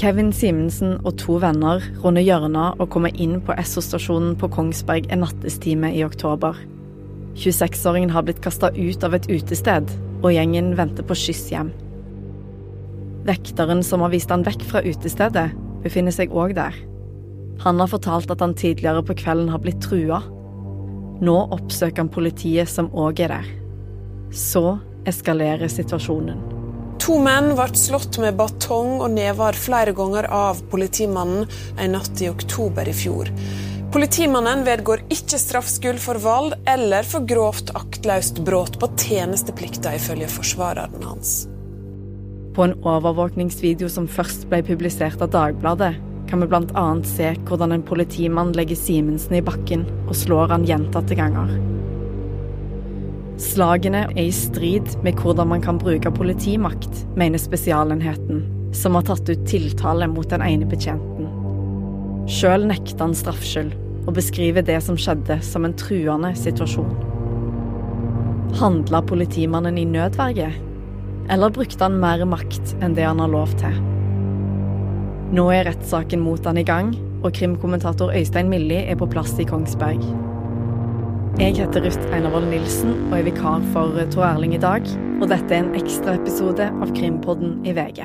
Kevin Simensen og to venner runder hjørnet og kommer inn på Esso-stasjonen på Kongsberg en nattestime i oktober. 26-åringen har blitt kasta ut av et utested, og gjengen venter på skyss hjem. Vekteren som har vist han vekk fra utestedet, befinner seg òg der. Han har fortalt at han tidligere på kvelden har blitt trua. Nå oppsøker han politiet, som òg er der. Så eskalerer situasjonen. To menn ble slått med batong og never flere ganger av politimannen en natt i oktober i fjor. Politimannen vedgår ikke straffskyld for vold eller for grovt aktløst brudd på tjenesteplikta, ifølge forsvareren hans. På en overvåkningsvideo som først ble publisert av Dagbladet, kan vi bl.a. se hvordan en politimann legger Simensen i bakken og slår han gjentatte ganger. Slagene er i strid med hvordan man kan bruke politimakt, mener Spesialenheten, som har tatt ut tiltale mot den ene betjenten. Sjøl nekter han straffskyld og beskriver det som skjedde som en truende situasjon. Handla politimannen i nødverge? Eller brukte han mer makt enn det han har lov til? Nå er rettssaken mot han i gang, og krimkommentator Øystein Milli er på plass i Kongsberg. Jeg heter Ruth Einarvoll Nilsen og er vikar for Tor Erling i dag. Og dette er en ekstraepisode av Krimpodden i VG.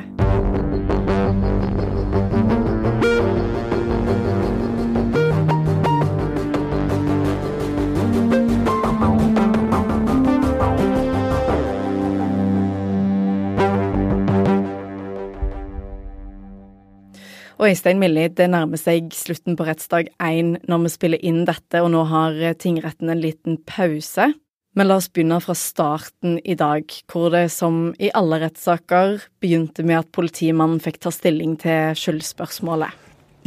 Øystein Milli, det nærmer seg slutten på rettsdag én når vi spiller inn dette, og nå har tingretten en liten pause. Men la oss begynne fra starten i dag, hvor det som i alle rettssaker begynte med at politimannen fikk ta stilling til skyldspørsmålet.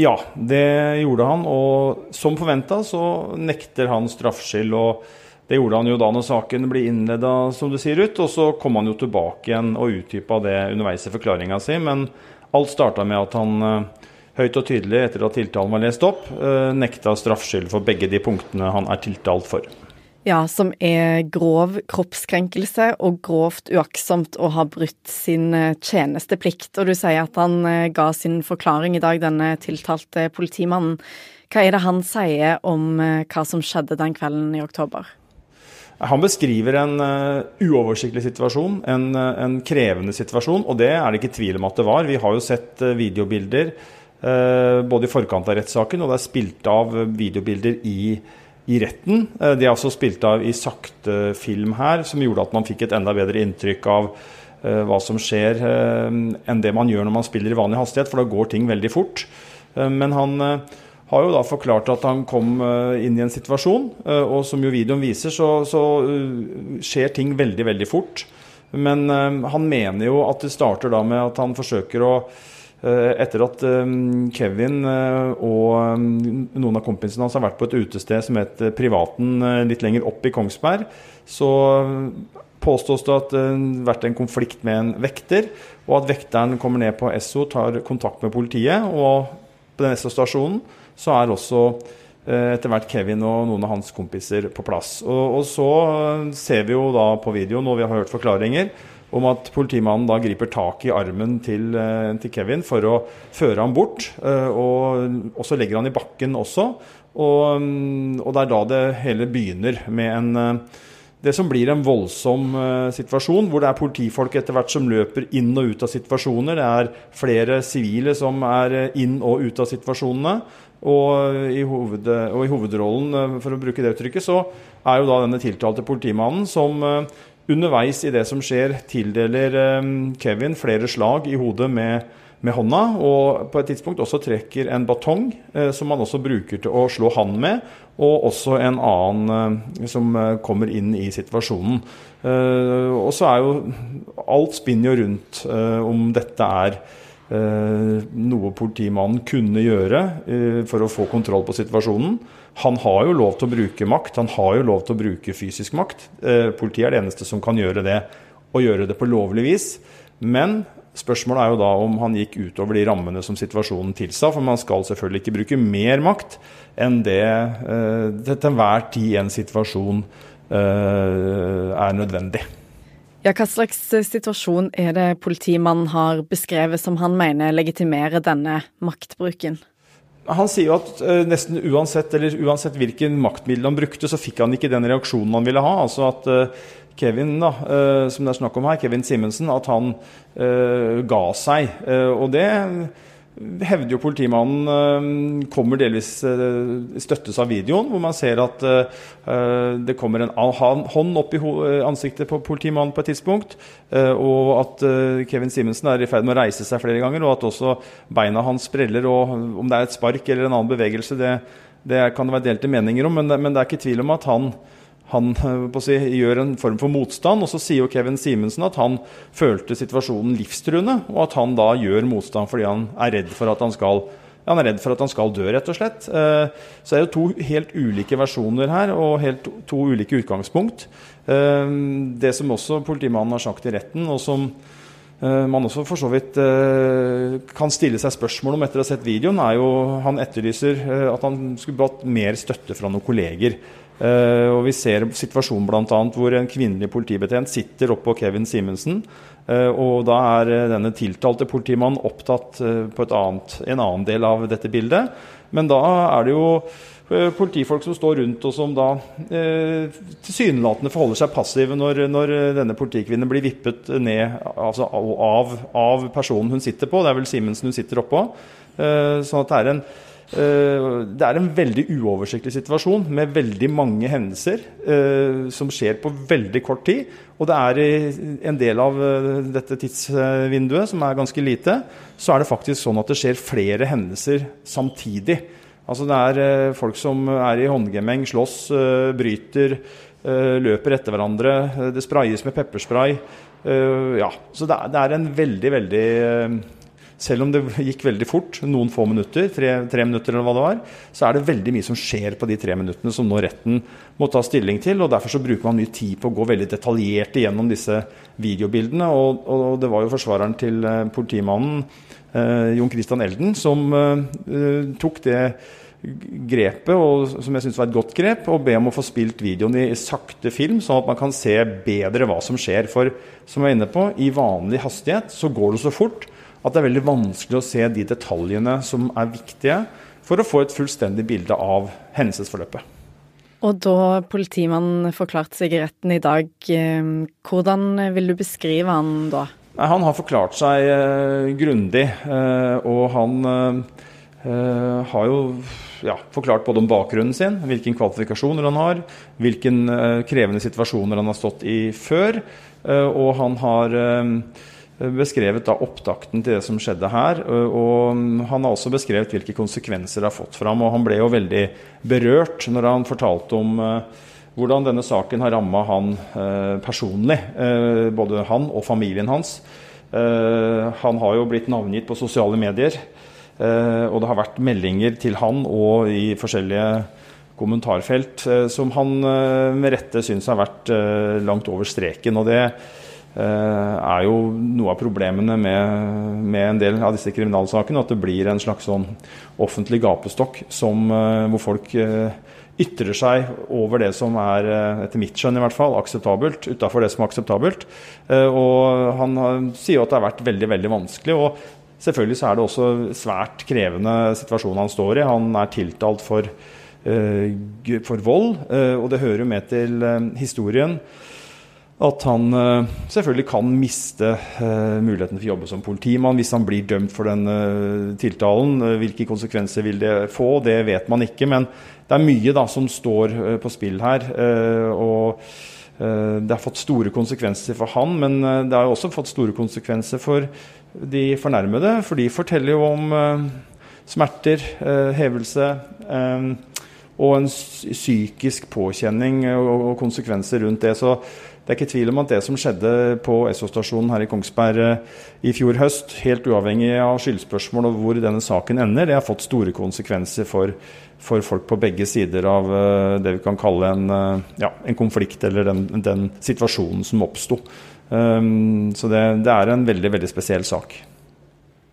Ja, det gjorde han, og som forventa så nekter han straffskyld. og det gjorde han jo da når saken ble innleda, som du sier, ut. Og så kom han jo tilbake igjen og utdypa det underveis i forklaringa si. Men alt starta med at han høyt og tydelig etter at tiltalen var lest opp, nekta straffskyld for begge de punktene han er tiltalt for. Ja, som er grov kroppskrenkelse og grovt uaktsomt å ha brutt sin tjenesteplikt. Og du sier at han ga sin forklaring i dag, denne tiltalte politimannen. Hva er det han sier om hva som skjedde den kvelden i oktober? Han beskriver en uh, uoversiktlig situasjon, en, uh, en, krevende situasjon, og det er det ikke tvil om at det var. Vi har jo sett uh, videobilder både i forkant av rettssaken, og det er spilt av videobilder i, i retten. de er altså spilt av i sakte film her, som gjorde at man fikk et enda bedre inntrykk av hva som skjer, enn det man gjør når man spiller i vanlig hastighet, for da går ting veldig fort. men han har jo da forklart at han kom inn i en situasjon, og som jo videoen viser, så, så skjer ting veldig, veldig fort. Men han mener jo at det starter da med at han forsøker å etter at Kevin og noen av kompisene hans har vært på et utested som heter Privaten litt lenger opp i Kongsberg, så påstås det at det har vært en konflikt med en vekter, og at vekteren kommer ned på Esso, tar kontakt med politiet, og på den Esso-stasjonen så er også etter hvert Kevin og noen av hans kompiser på plass. Og, og, så ser vi jo da på videoen, og vi har hørt forklaringer, om at politimannen da griper tak i armen til, til Kevin for å føre ham bort. Og, og så legger han i bakken også. Og, og, det er da det hele begynner med en det som blir en voldsom uh, situasjon, hvor det er politifolk etter hvert som løper inn og ut av situasjoner. Det er flere sivile som er inn og ut av situasjonene. Og i, hoved, og i, hovedrollen, for å bruke det uttrykket, så er jo da denne tiltalte politimannen som underveis i det som skjer, tildeler Kevin flere slag i hodet med, med hånda, og på et tidspunkt også trekker en batong, som han også bruker til å slå han med, og også en annen som kommer inn i situasjonen. Og så er jo Alt spinner jo rundt om dette er Eh, noe politimannen kunne gjøre eh, for å få kontroll på situasjonen. Han har jo lov til å bruke makt, han har jo lov til å bruke fysisk makt. Eh, politiet er det eneste som kan gjøre det, og gjøre det på lovlig vis. Men spørsmålet er jo da om han gikk utover de rammene som situasjonen tilsa. For man skal selvfølgelig ikke bruke mer makt enn det til enhver tid en situasjon er nødvendig. Ja, Hva slags situasjon er det politimannen har beskrevet som han mener legitimerer denne maktbruken? Han sier jo at uh, nesten uansett, eller uansett, hvilken maktmiddel han brukte, så fikk han ikke den reaksjonen han ville ha. Altså at uh, Kevin, da, som det er snakk om her, Kevin Simensen, at han ga seg. og det hevder jo politimannen eh, kommer delvis eh, støttes av videoen, hvor man ser at eh, det kommer en hånd opp i ansiktet på politimannen på et tidspunkt, og at Kevin Simensen er i ferd med å reise seg flere ganger, og at også beina hans spreller, og om det er et spark eller en annen bevegelse, det, det kan det være delte meninger om, men det, men det er ikke tvil om at han han eh, si, gjør en form for motstand. Og så sier jo Kevin Simensen at han følte situasjonen livstruende, og at han da gjør motstand fordi han er redd for at han skal han at han skal dø, rett og slett. Eh, så det er jo to helt ulike versjoner her, og helt to ulike utgangspunkt. Eh, det som også politimannen har sagt i retten, og som man også for så vidt kan stille seg spørsmål om etter å ha sett videoen, er jo Han etterlyser at han skulle hatt mer støtte fra noen kolleger. Uh, og Vi ser situasjonen bl.a. hvor en kvinnelig politibetjent sitter oppå Kevin Simensen. Uh, og Da er uh, denne tiltalte politimannen opptatt på annet, en annen del av dette bildet. Men da er det jo politifolk som står rundt og som da tilsynelatende forholder seg passive når, når, denne politikvinnen blir vippet ned altså av, av, personen hun sitter på. Det er vel Simensen hun sitter oppå. sånn at det er en Eh, det er en veldig uoversiktlig situasjon med veldig mange hendelser eh, som skjer på veldig kort tid. Og det er en del av eh, dette tidsvinduet, som er ganske lite, så er det faktisk sånn at det skjer flere hendelser samtidig. Altså Det er folk som er i håndgemeng, slåss, bryter, løper etter hverandre. Det sprayes med pepperspray. Ja, så det er en veldig, veldig selv om det gikk veldig fort, noen få minutter, tre, tre, minutter eller hva det var, så er det veldig mye som skjer på de tre minuttene som nå retten må ta stilling til. og Derfor så bruker man mye tid på å gå veldig detaljert igjennom disse videobildene. Og, og det var jo forsvareren til eh, politimannen eh, Jon Christian Elden som eh, tok det grepet, og, som jeg syns var et godt grep, å be om å få spilt videoen i sakte film, sånn at man kan se bedre hva som skjer. For som jeg er inne på, i vanlig hastighet så går det så fort at det er veldig vanskelig å se de detaljene som er viktige for å få et fullstendig bilde av hendelsesforløpet. Og da politimannen forklarte seg i retten i dag, eh, hvordan vil du beskrive han da? Han har forklart seg eh, grundig, eh, og han har jo ja, forklart både om bakgrunnen sin, hvilke kvalifikasjoner han har, hvilke eh, krevende situasjoner han har stått i før, og han har beskrevet da opptakten til det som skjedde her. Og han har også beskrevet hvilke konsekvenser det har fått for ham. Og han ble jo veldig berørt når han fortalte om uh, hvordan denne saken har ramma han uh, personlig. Uh, både han og familien hans. han har jo blitt navngitt på sosiale medier. og det har vært meldinger til han og i forskjellige kommentarfelt som han med rette syns har vært langt over streken. og det Eh, er jo noe av problemene med, med, en del av disse kriminalsakene. At det blir en slags sånn offentlig gapestokk som, eh, hvor folk eh, ytrer seg over det som er, etter mitt skjønn i hvert fall, akseptabelt. Utafor det som er akseptabelt. Og han sier at det har vært veldig, veldig vanskelig. og Selvfølgelig så er det også svært krevende situasjonen han står i. Han er tiltalt for, for vold, og det hører jo med til historien at han uh, selvfølgelig kan miste uh, muligheten for å jobbe som politimann hvis han blir dømt for den uh, tiltalen. hvilke konsekvenser vil det få, det vet man ikke. Men det er mye da, som står på spill her. og det har fått store konsekvenser for han, men det har også fått store konsekvenser for de fornærmede. For de forteller jo om smerter, hevelse og en psykisk påkjenning og konsekvenser rundt det. Så det er ikke tvil om at det som skjedde på Esso-stasjonen her i Kongsberg eh, i fjor høst, helt uavhengig av skyldspørsmål og hvor denne saken ender, det har fått store konsekvenser for, for folk på begge sider av uh, det vi kan kalle en, uh, ja, en konflikt, eller den, den, situasjonen som oppsto. Um, så det, det, er en veldig, veldig spesiell sak.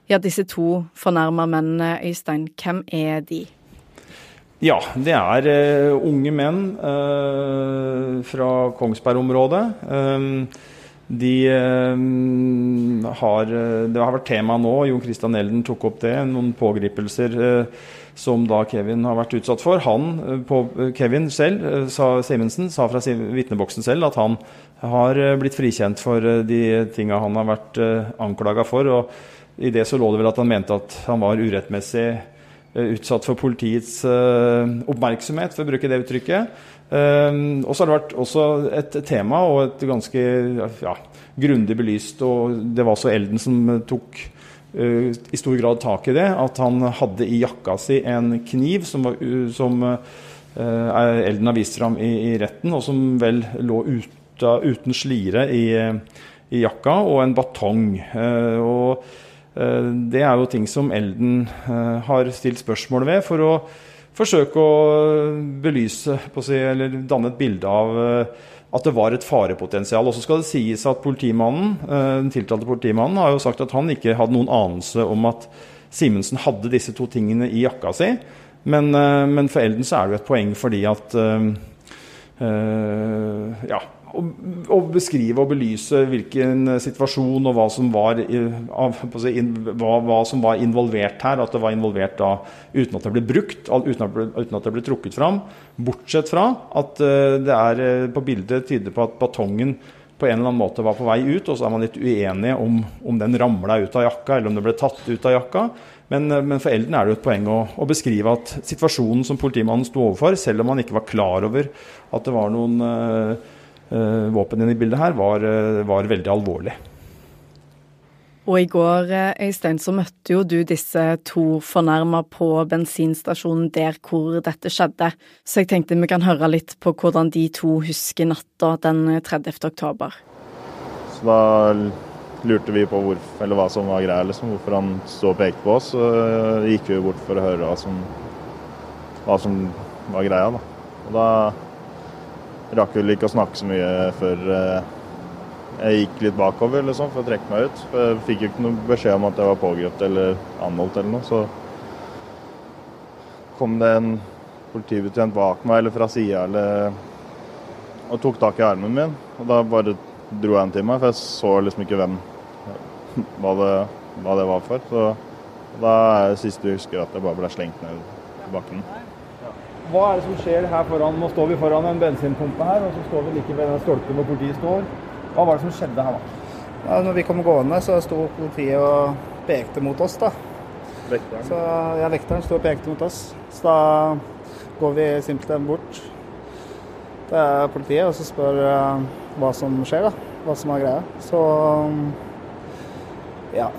Ja, disse to fornærma mennene, Øystein, hvem er de? Ja, det er uh, unge menn uh, fra Kongsberg-området. Um, de uh, har Det har vært tema nå. Jon Christian Elden tok opp det. Noen pågripelser uh, som da Kevin har vært utsatt for. Han, på, Kevin selv, sa, Simensen, sa fra vitneboksen selv at han har blitt frikjent for de tinga han har vært anklaga for. og I det så lå det vel at han mente at han var urettmessig utsatt for politiets oppmerksomhet, for å bruke det uttrykket. Um, og så har det vært også et tema og et ganske ja, grundig belyst, og det var også Elden som tok uh, i stor grad tak i det, at han hadde i jakka si en kniv som, var, som Elden har vist fram i, i, retten, og som vel lå ut, uten slire i, i, jakka, og en batong. og det er jo ting som Elden har stilt spørsmål ved for å forsøke å belyse si, eller danne et bilde av eh, at det var et farepotensial. Og så skal det sies at politimannen, eh, Den tiltalte politimannen har jo sagt at han ikke hadde noen anelse om at Simensen hadde disse to tingene i jakka si. Men, eh, men for Elden så er det jo et poeng fordi at ja, å, beskrive og belyse hvilken situasjon og hva som, var, hva, som var involvert her. At det var involvert da uten at det ble brukt, uten at, uten at det ble trukket fram. Bortsett fra at eh, det er eh, på bildet tyder på at batongen på en eller annen måte var på vei ut, og så er man litt uenige om, om den ramla ut av jakka, eller om det ble tatt ut av jakka. Men, eh, men for Elden er det jo et poeng å, å, beskrive at situasjonen som politimannen sto overfor, selv om han ikke var klar over at det var noen uh, våpen i bildet her, var, eh, var, veldig alvorlig. Og i går, eh, Øystein, så møtte jo du disse to fornærma på bensinstasjonen der hvor dette skjedde. Så jeg tenkte vi kan høre litt på hvordan de to husker natta den 30. oktober. Så da lurte vi på hvor, hva som var greia, liksom, hvorfor han så og pekte på oss. Så gikk vi bort for å høre hva som, hva som var greia. Da. Og da rakk vel ikke å snakke så mye før eh, jeg gikk litt bakover liksom, for å trekke meg ut. For jeg fikk jo ikke noe beskjed om at jeg var pågrepet eller anholdt eller noe. Så kom det en politibetjent bak meg eller fra sida og tok tak i armen min. Og da bare dro jeg til meg, for jeg så liksom ikke hvem hva det, hva det var for. Så da er det siste jeg husker at jeg bare ble slengt ned i bakken. Hva er det som skjer her foran? Nå står vi foran en bensinpumpe her, og så står vi like ved den stolpen hvor politiet står. Hva var det som skjedde her, da? Ja, når vi kom gående, så sto politiet og pekte mot oss, da. Vekteren? Så, ja, vekteren sto og pekte mot oss. Så da går vi simpelthen bort til politiet og så spør uh, hva som skjer, da. Hva som er greia. Så ja,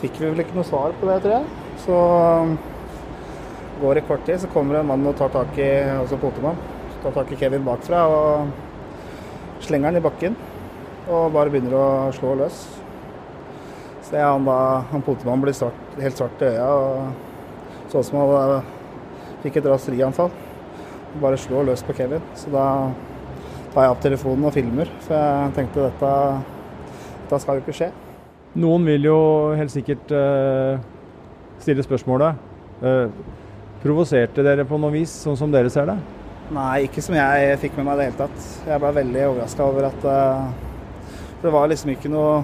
fikk vi vel ikke noe svar på det, tror jeg. Så går i kort tid, så kommer en mann og tar tak i altså Potemann. tar tak i Kevin bakfra og slenger han i bakken. Og bare begynner å slå løs. Så ja, han da, han potemannen blir svart, helt svart i øya og så ut som han fikk et raserianfall. Bare slår løs på Kevin. Så da tar jeg opp telefonen og filmer, for jeg tenkte dette, dette skal jo ikke skje. Noen vil jo helt sikkert uh, stille spørsmålet. Uh, Provoserte dere på noe vis, sånn som dere ser det? Nei, ikke som jeg fikk med meg i det hele tatt. Jeg ble veldig overraska over at uh, Det var liksom ikke noe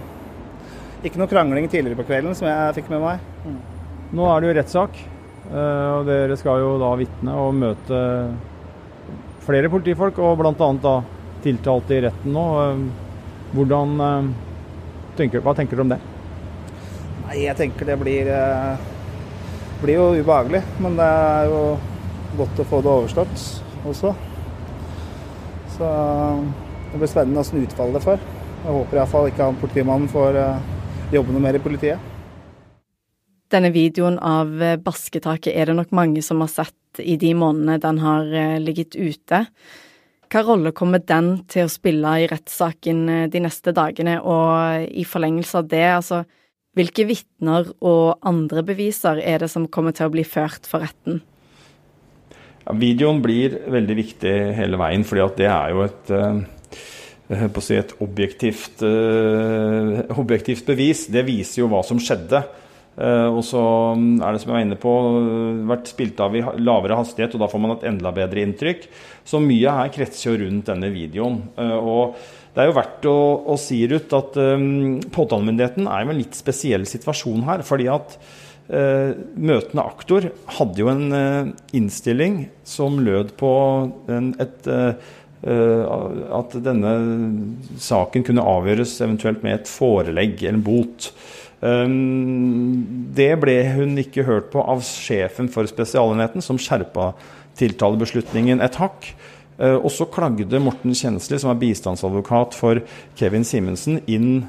ikke noe krangling tidligere på kvelden som jeg fikk med meg. Mm. Nå er det jo rettssak, uh, og dere skal jo da vitne og møte flere politifolk, og bl.a. da tiltalte i retten nå. Uh, hvordan tenker, Hva tenker du om det? Nei, jeg tenker det blir blir jo ubehagelig, men det er jo godt å få det overstått også. Så det blir spennende hvordan utfallet får. Jeg håper iallfall ikke han politimannen får eh, jobbe noe mer i politiet. Denne videoen av eh, basketaket er det nok mange som har sett i de månedene den har eh, ligget ute. Hva rolle kommer den til å spille i rettssaken de neste dagene, og i forlengelse av det, altså hvilke vitner og andre beviser er det som kommer til å bli ført for retten? Ja, videoen blir veldig viktig hele veien, fordi det er jo et, uh, si et objektivt, uh, objektivt, bevis. Det viser jo hva som skjedde. Uh, og så er det som jeg var inne på, vært spilt av i lavere hastighet, og da får man et enda bedre inntrykk. Så mye her kretser jo rundt denne videoen. og Det er jo verdt å, å si Ruth, at um, påtalemyndigheten er jo en litt spesiell situasjon her. fordi at uh, møtende aktor hadde jo en uh, innstilling som lød på en, et uh, at denne saken kunne avgjøres eventuelt med et forelegg eller en bot. Um, det ble hun ikke hørt på av sjefen for Spesialenheten, som skjerpa tiltalebeslutningen et hakk. Eh, og så klagde Morten Kjensli, som er bistandsadvokat for Kevin Simensen, inn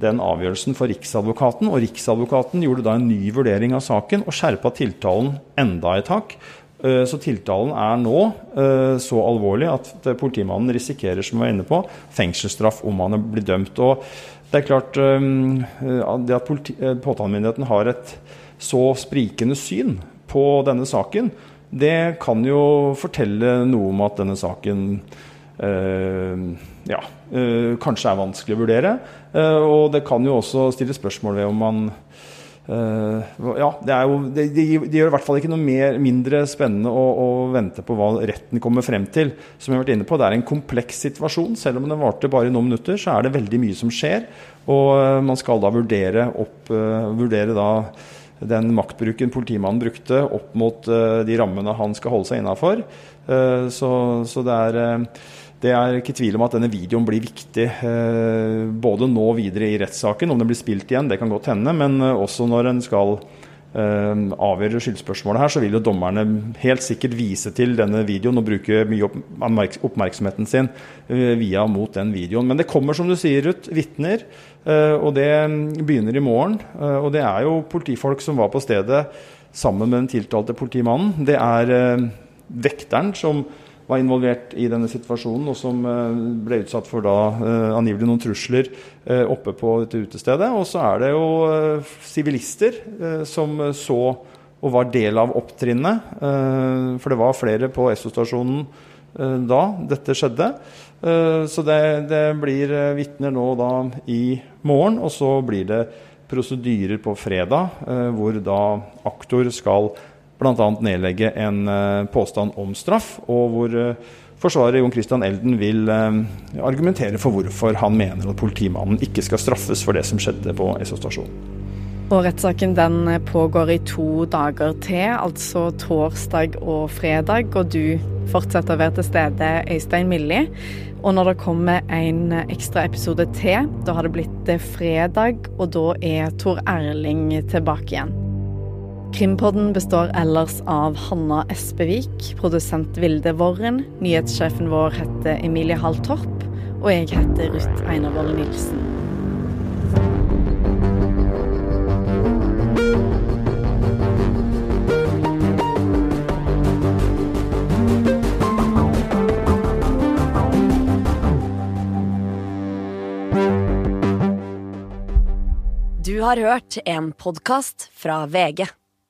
den avgjørelsen for Riksadvokaten. Og Riksadvokaten gjorde da en ny vurdering av saken og skjerpa tiltalen enda et hakk. Eh, så tiltalen er nå eh, så alvorlig at politimannen risikerer, som vi var inne på, fengselsstraff om han blir dømt. Og det er klart det at påtalemyndigheten har et så sprikende syn på denne saken, det kan jo fortelle noe om at denne saken ja, øh, kanskje er vanskelig å vurdere. Uh, og det kan jo også stille spørsmål ved om man Ja, det, er jo, det, det, gjør i hvert fall ikke noe mer, mindre spennende å, å, vente på hva retten kommer frem til. Som jeg har vært inne på, Det er en kompleks situasjon. Selv om den varte bare i noen minutter, så er det veldig mye som skjer. Og uh, man skal da vurdere, opp, vurdere da den maktbruken politimannen brukte opp mot de rammene han skal holde seg innafor. Så, så det, er, det er ikke tvil om at denne videoen blir viktig både nå videre i rettssaken, om den blir spilt igjen, det kan godt hende, men også når en skal avgjøre skyldspørsmålet her, så vil jo dommerne helt sikkert vise til denne videoen og bruke mye oppmerksomheten sin via mot den videoen. Men det kommer, som du sier, Ruth, vitner. Eh, og det begynner i morgen. Eh, og det er jo politifolk som var på stedet sammen med den tiltalte politimannen. Det er eh, vekteren som var involvert i denne situasjonen, og som ble utsatt for da angivelig noen trusler oppe på dette utestedet. Og så er det jo sivilister som så og var del av opptrinnet. For det var flere på Esso-stasjonen da dette skjedde. Eh, så det, det blir eh, vitner nå da i morgen, og så blir det prosedyrer på fredag, eh, hvor da aktor skal bl.a. nedlegge en påstand om straff, og hvor forsvarer Jon Christian Elden vil argumentere for hvorfor han mener at politimannen ikke skal straffes for det som skjedde på Esso stasjon. Og rettssaken den pågår i to dager til, altså torsdag og fredag. Og du fortsetter å være til stede, Øystein Millie. Og når det kommer en ekstra episode til, da har det blitt fredag, og da er Tor Erling tilbake igjen. Krimpodden består ellers av Hanna Espevik, produsent Vilde Worren, nyhetssjefen vår heter Emilie Hall Torp, og jeg heter Ruth Einervoll Nilsen. Du har hørt en podkast fra VG.